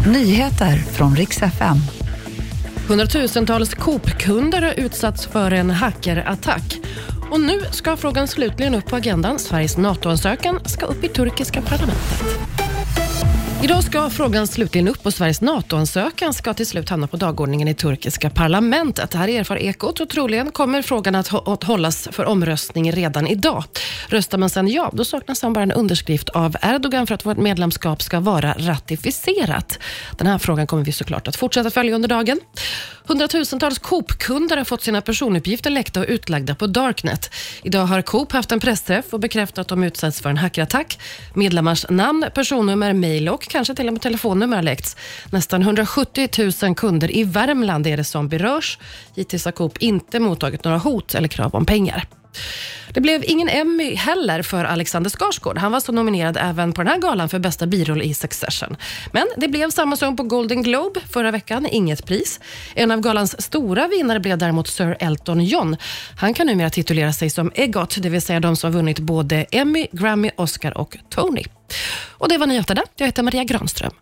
Nyheter från riks FM. Hundratusentals Coop-kunder har utsatts för en hackerattack. Och nu ska frågan slutligen upp på agendan. Sveriges NATO-ansökan ska upp i turkiska parlamentet. Idag ska frågan slutligen upp och Sveriges NATO-ansökan ska till slut hamna på dagordningen i turkiska parlamentet. Det här erfar Ekot och troligen kommer frågan att, att hållas för omröstning redan idag. Röstar man sen ja, då saknas sen bara en underskrift av Erdogan för att vårt medlemskap ska vara ratificerat. Den här frågan kommer vi såklart att fortsätta följa under dagen. Hundratusentals Coop-kunder har fått sina personuppgifter läckta och utlagda på Darknet. Idag har Coop haft en pressträff och bekräftat att de utsatts för en hackerattack. Medlemmars namn, personnummer, mejl och kanske till och med telefonnummer har läckts. Nästan 170 000 kunder i Värmland är det som berörs. Hittills har Coop inte mottagit några hot eller krav om pengar. Det blev ingen Emmy heller för Alexander Skarsgård. Han var så nominerad även på den här galan för bästa biroll i Succession. Men det blev samma som på Golden Globe förra veckan, inget pris. En av galans stora vinnare blev däremot Sir Elton John. Han kan numera titulera sig som EGOT, det vill säga de som vunnit både Emmy, Grammy, Oscar och Tony. Och Det var nyheterna. Jag heter Maria Granström.